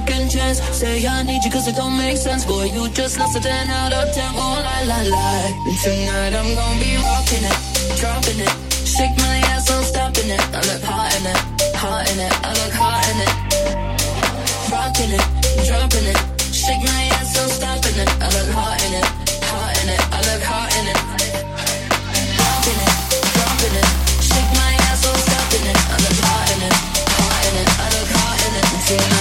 Second chance. Say I need you cause it don't make sense. Boy, you just lost a 10 out of 10. Oh, lie, lie, lie. And tonight I'm gonna be rocking it, dropping it Shake my ass, I'm stopping it I look hot in it, hot in it I look hot in it rocking it, dropping it. Shake my ass, I'm stopping it. I look hot in it, hot in it. I look hot in it. Rocking it, dropping it. Shake my ass, I'm stopping it. I look hot in it, hot in it. I look hot in it.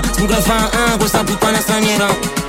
un, un, un, un, un, un, un, un, un,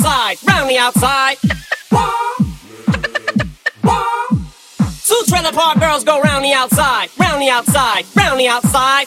outside, round the outside. Two trailer park girls go round the outside, round the outside, round the outside.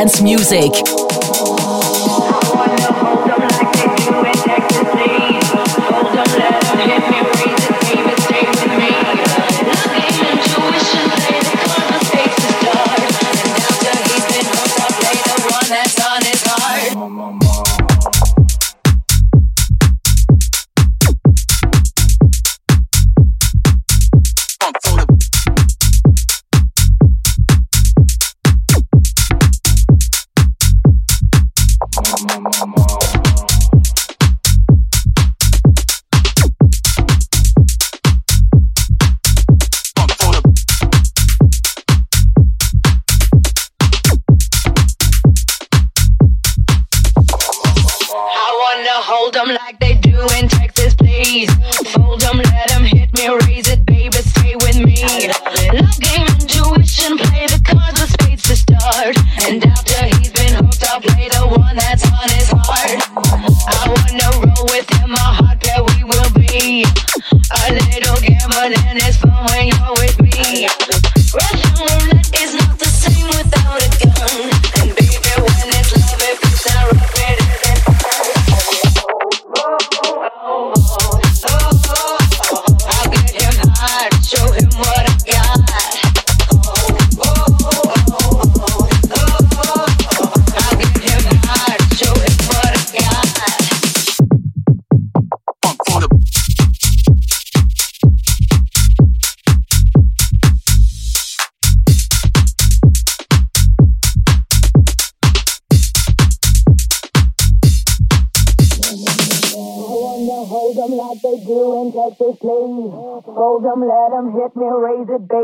Dance music.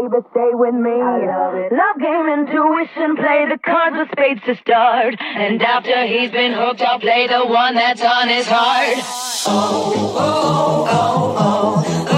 Baby, stay with me. Love, love game, intuition, play the cards with spades to start. And after he's been hooked, I'll play the one that's on his heart. Oh, oh, oh, oh, oh,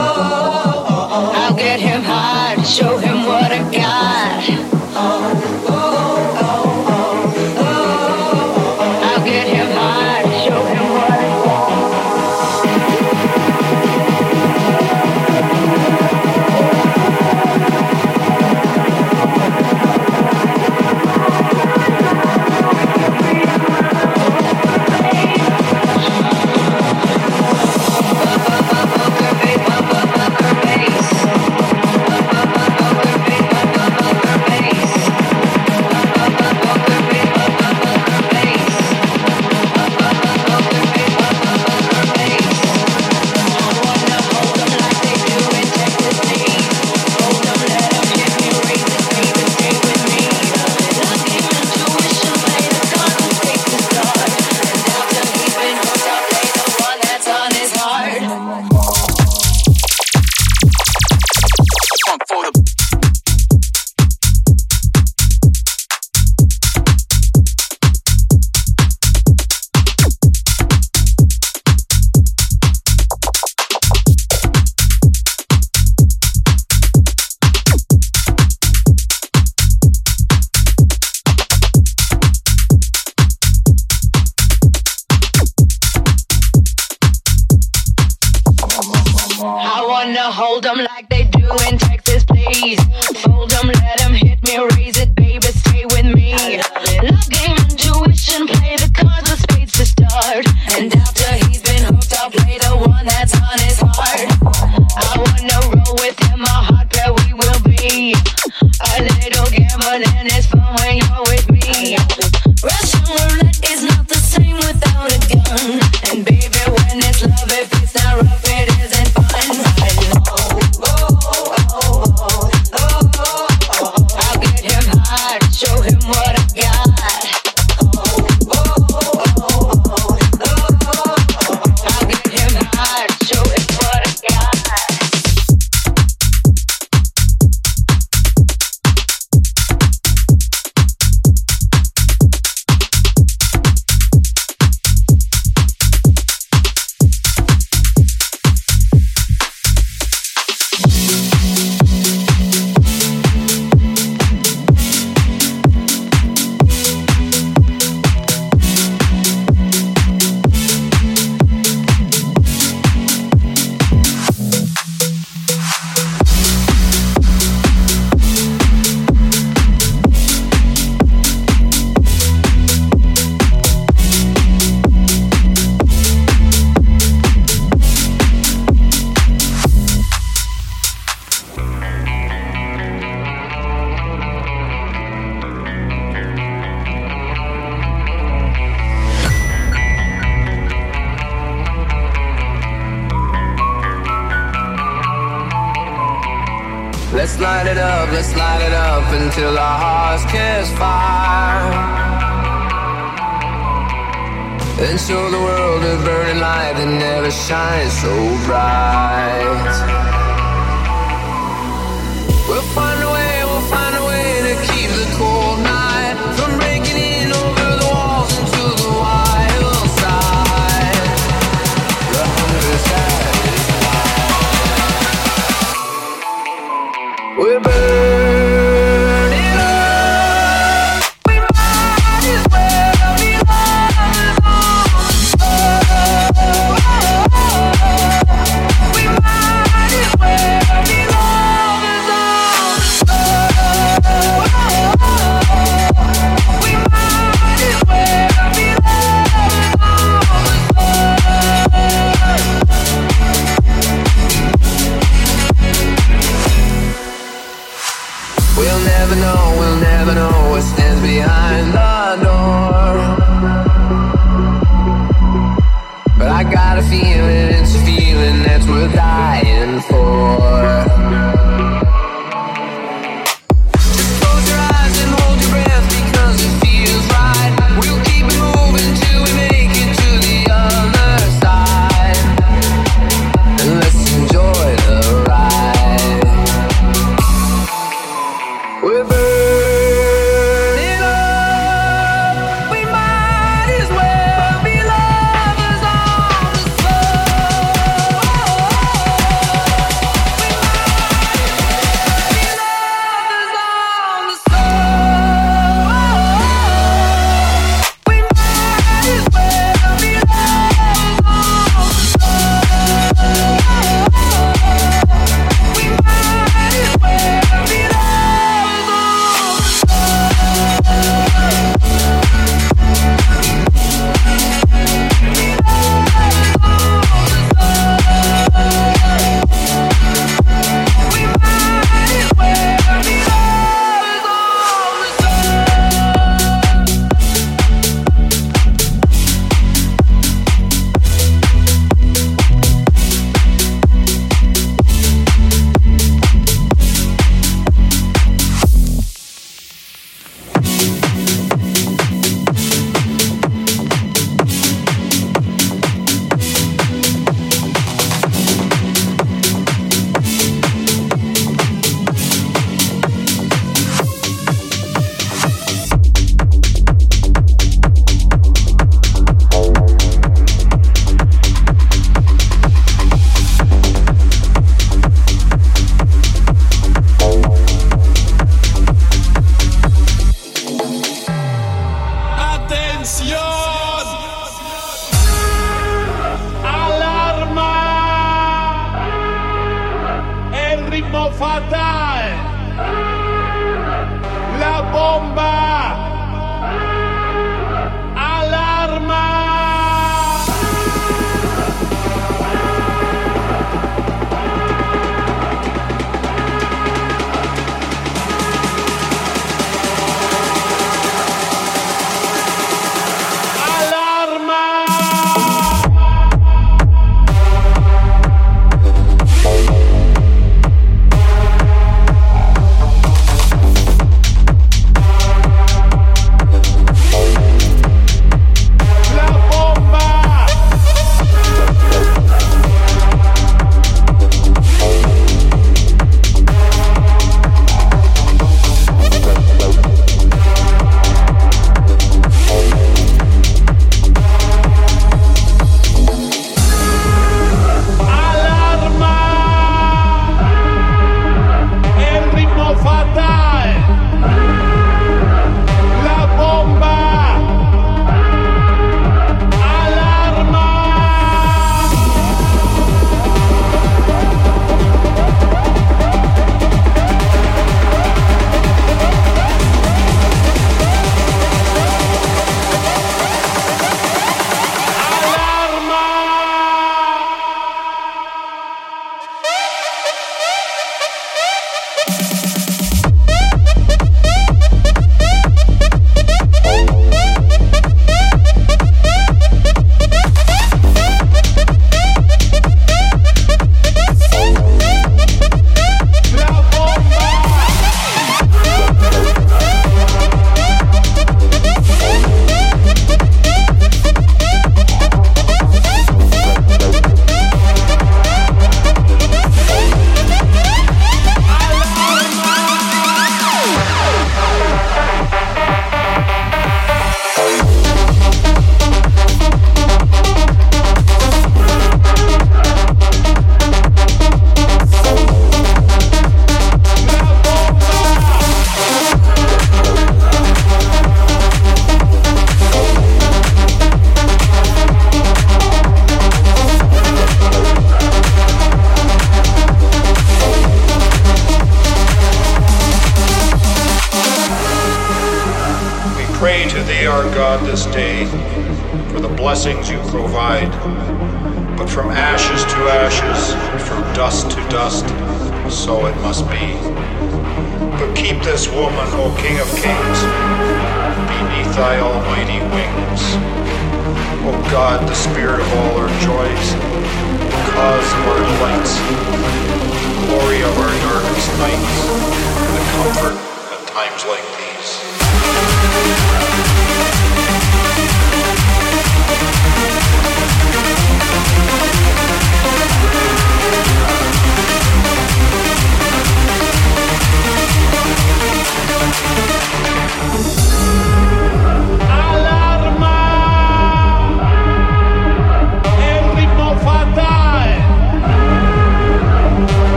I'll get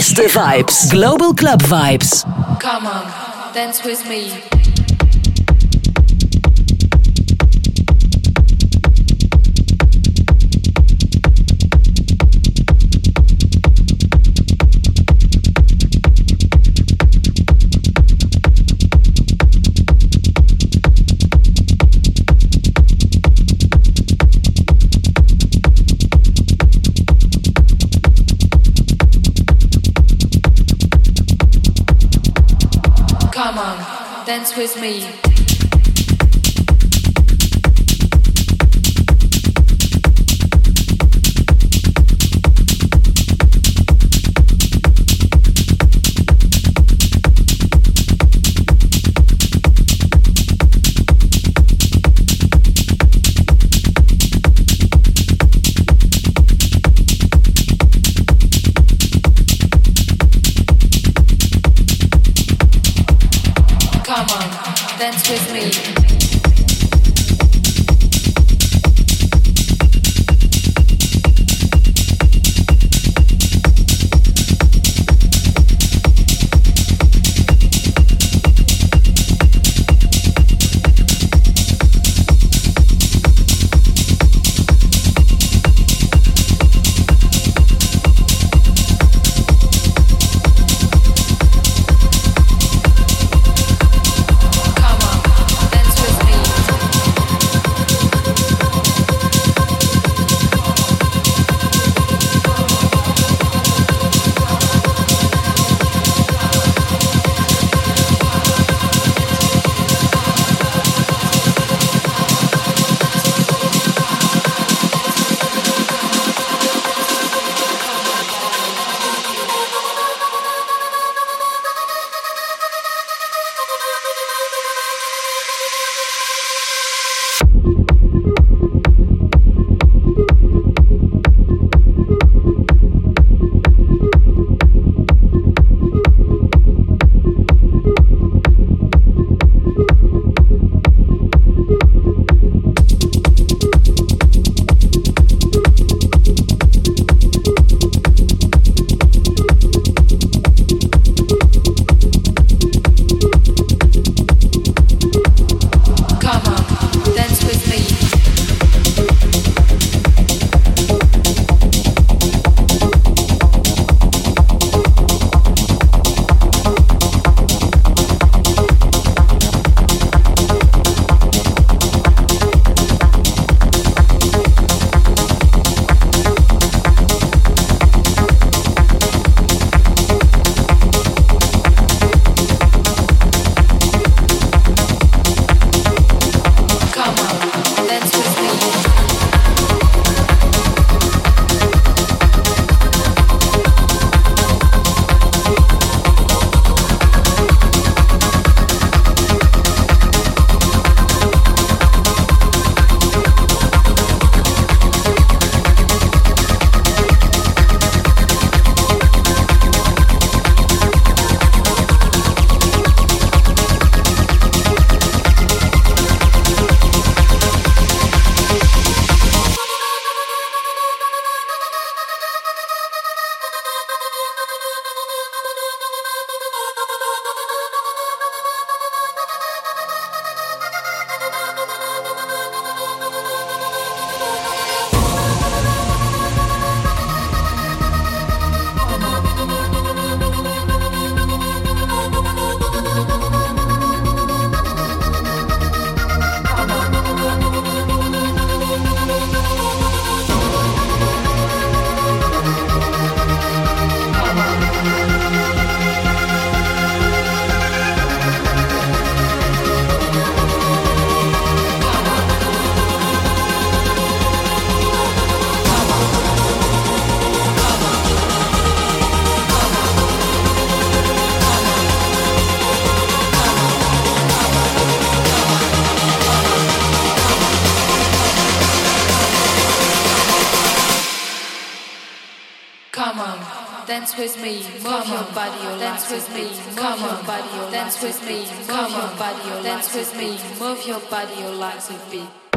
beste vibes. Global Club Vibes. Come on, dance with me. Dance with me. dance with me, move your body, dance with me, come on, body, dance with me, come on, body, dance with me, move your body, your legs with me.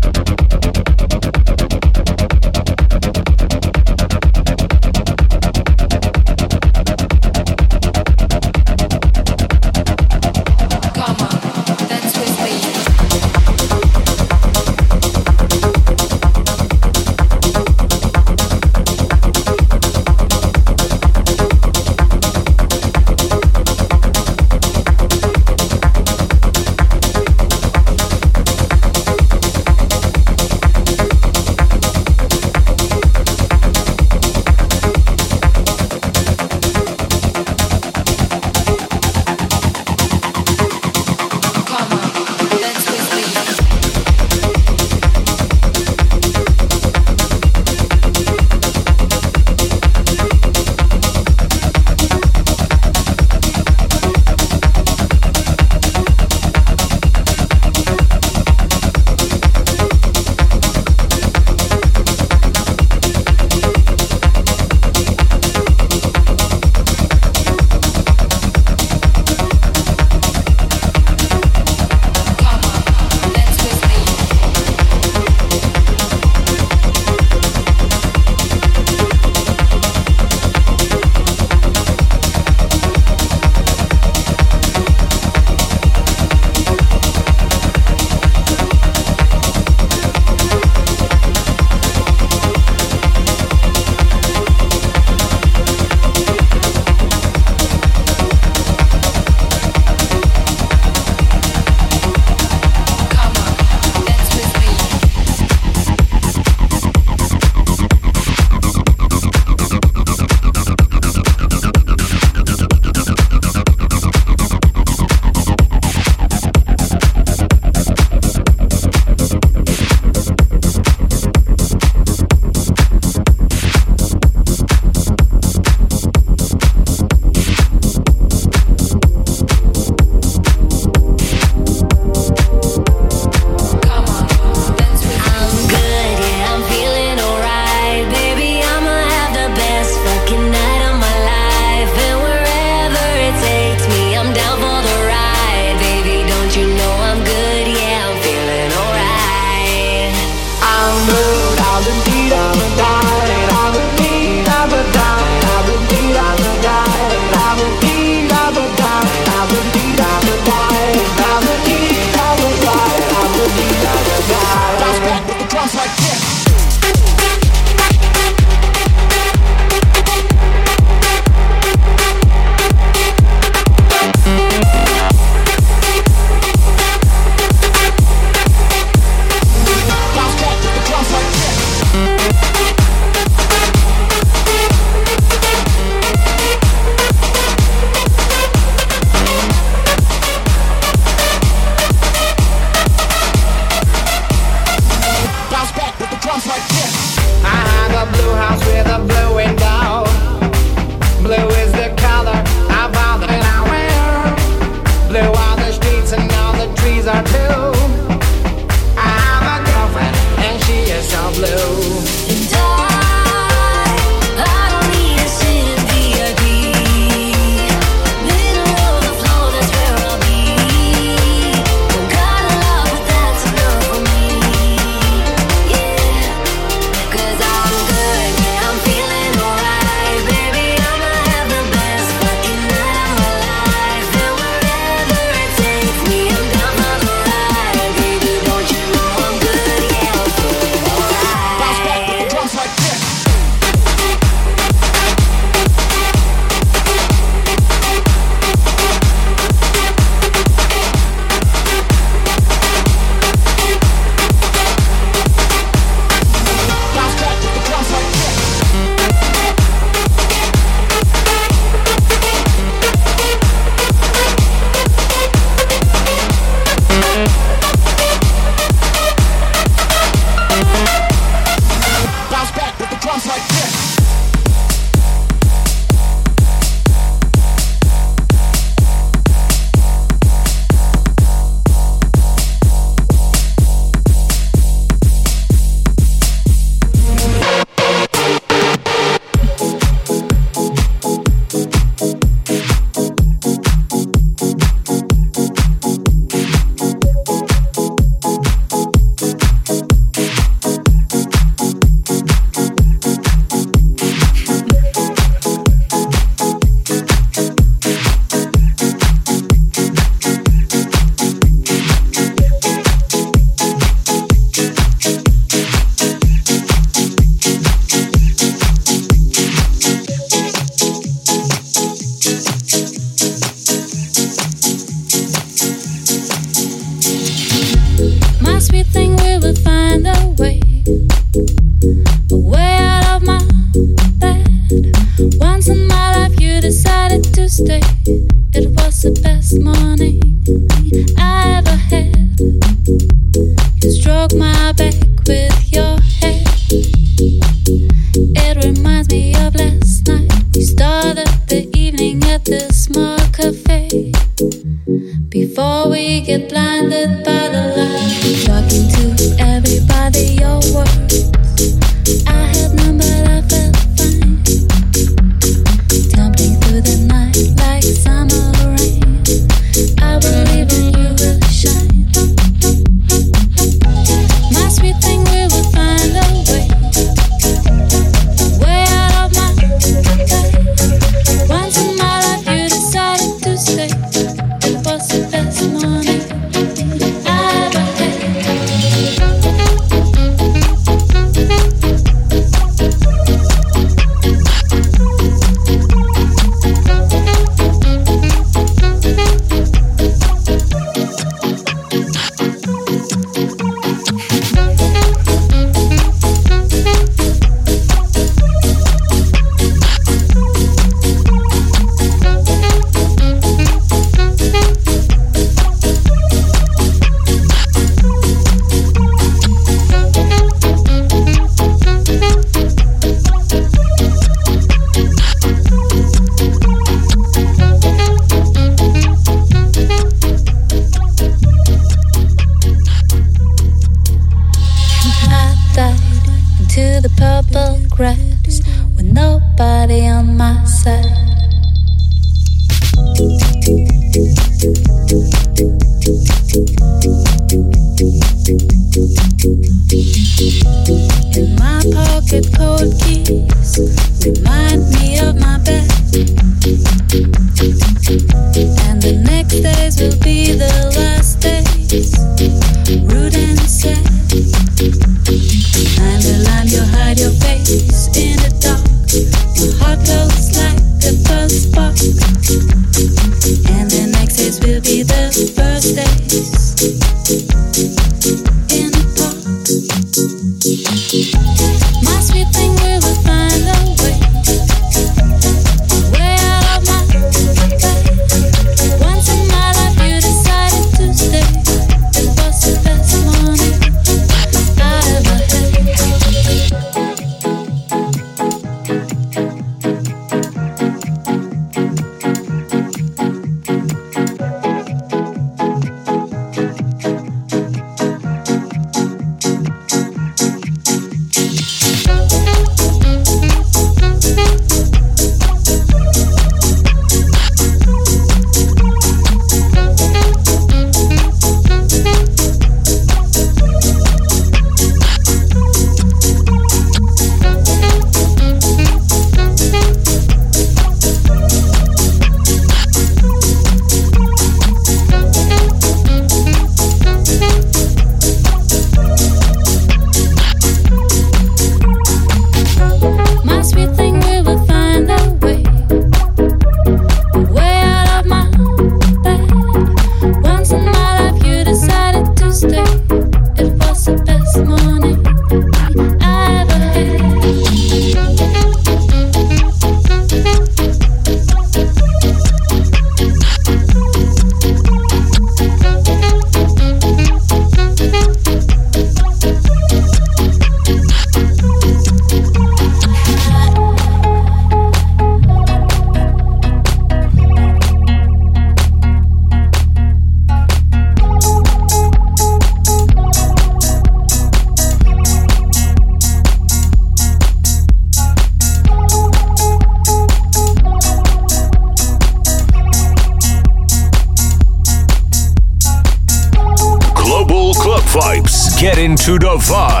Into the vibe.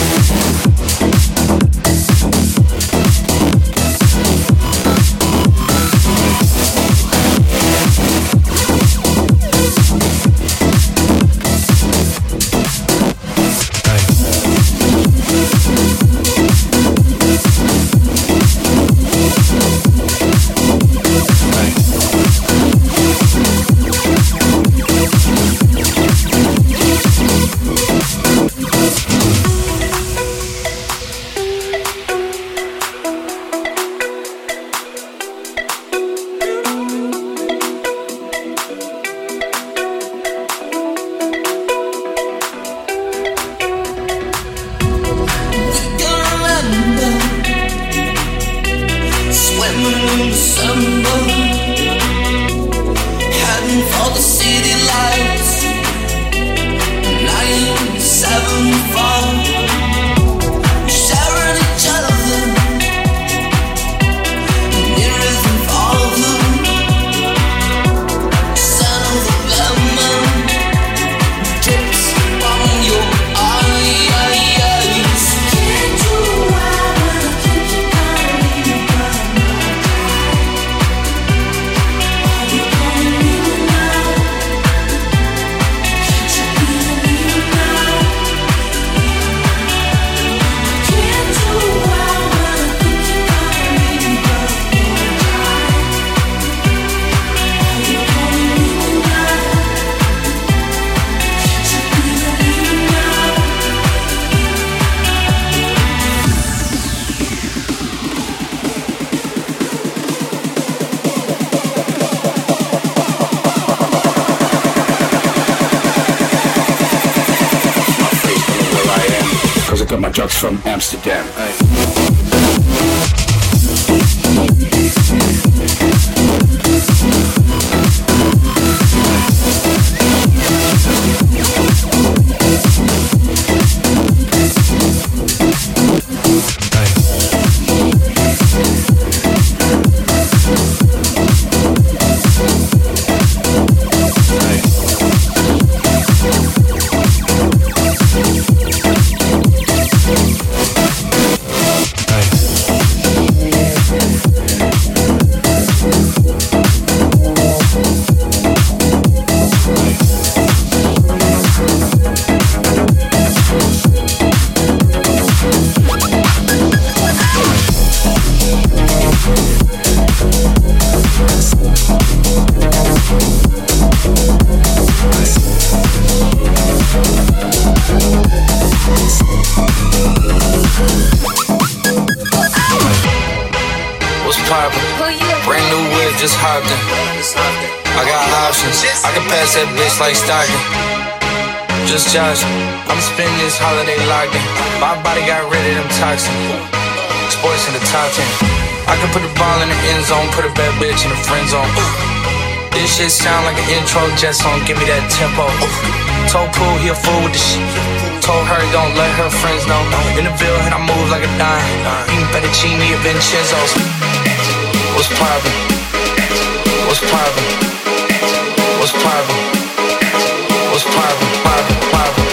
Just joshing. I'm spending this holiday locked in. My body got rid of them toxins. Sports in the top 10. I can put the ball in the end zone, put a bad bitch in the friend zone. This shit sound like an intro jet song, give me that tempo. Told Pool he a fool with the shit. Told her don't let her friends know. In the Ville and I move like a dime. Eating fettuccine at Vincenzo's. What's poppin'? What's poppin'? What's poppin'? What's poppin'? Poppin', poppin', poppin'.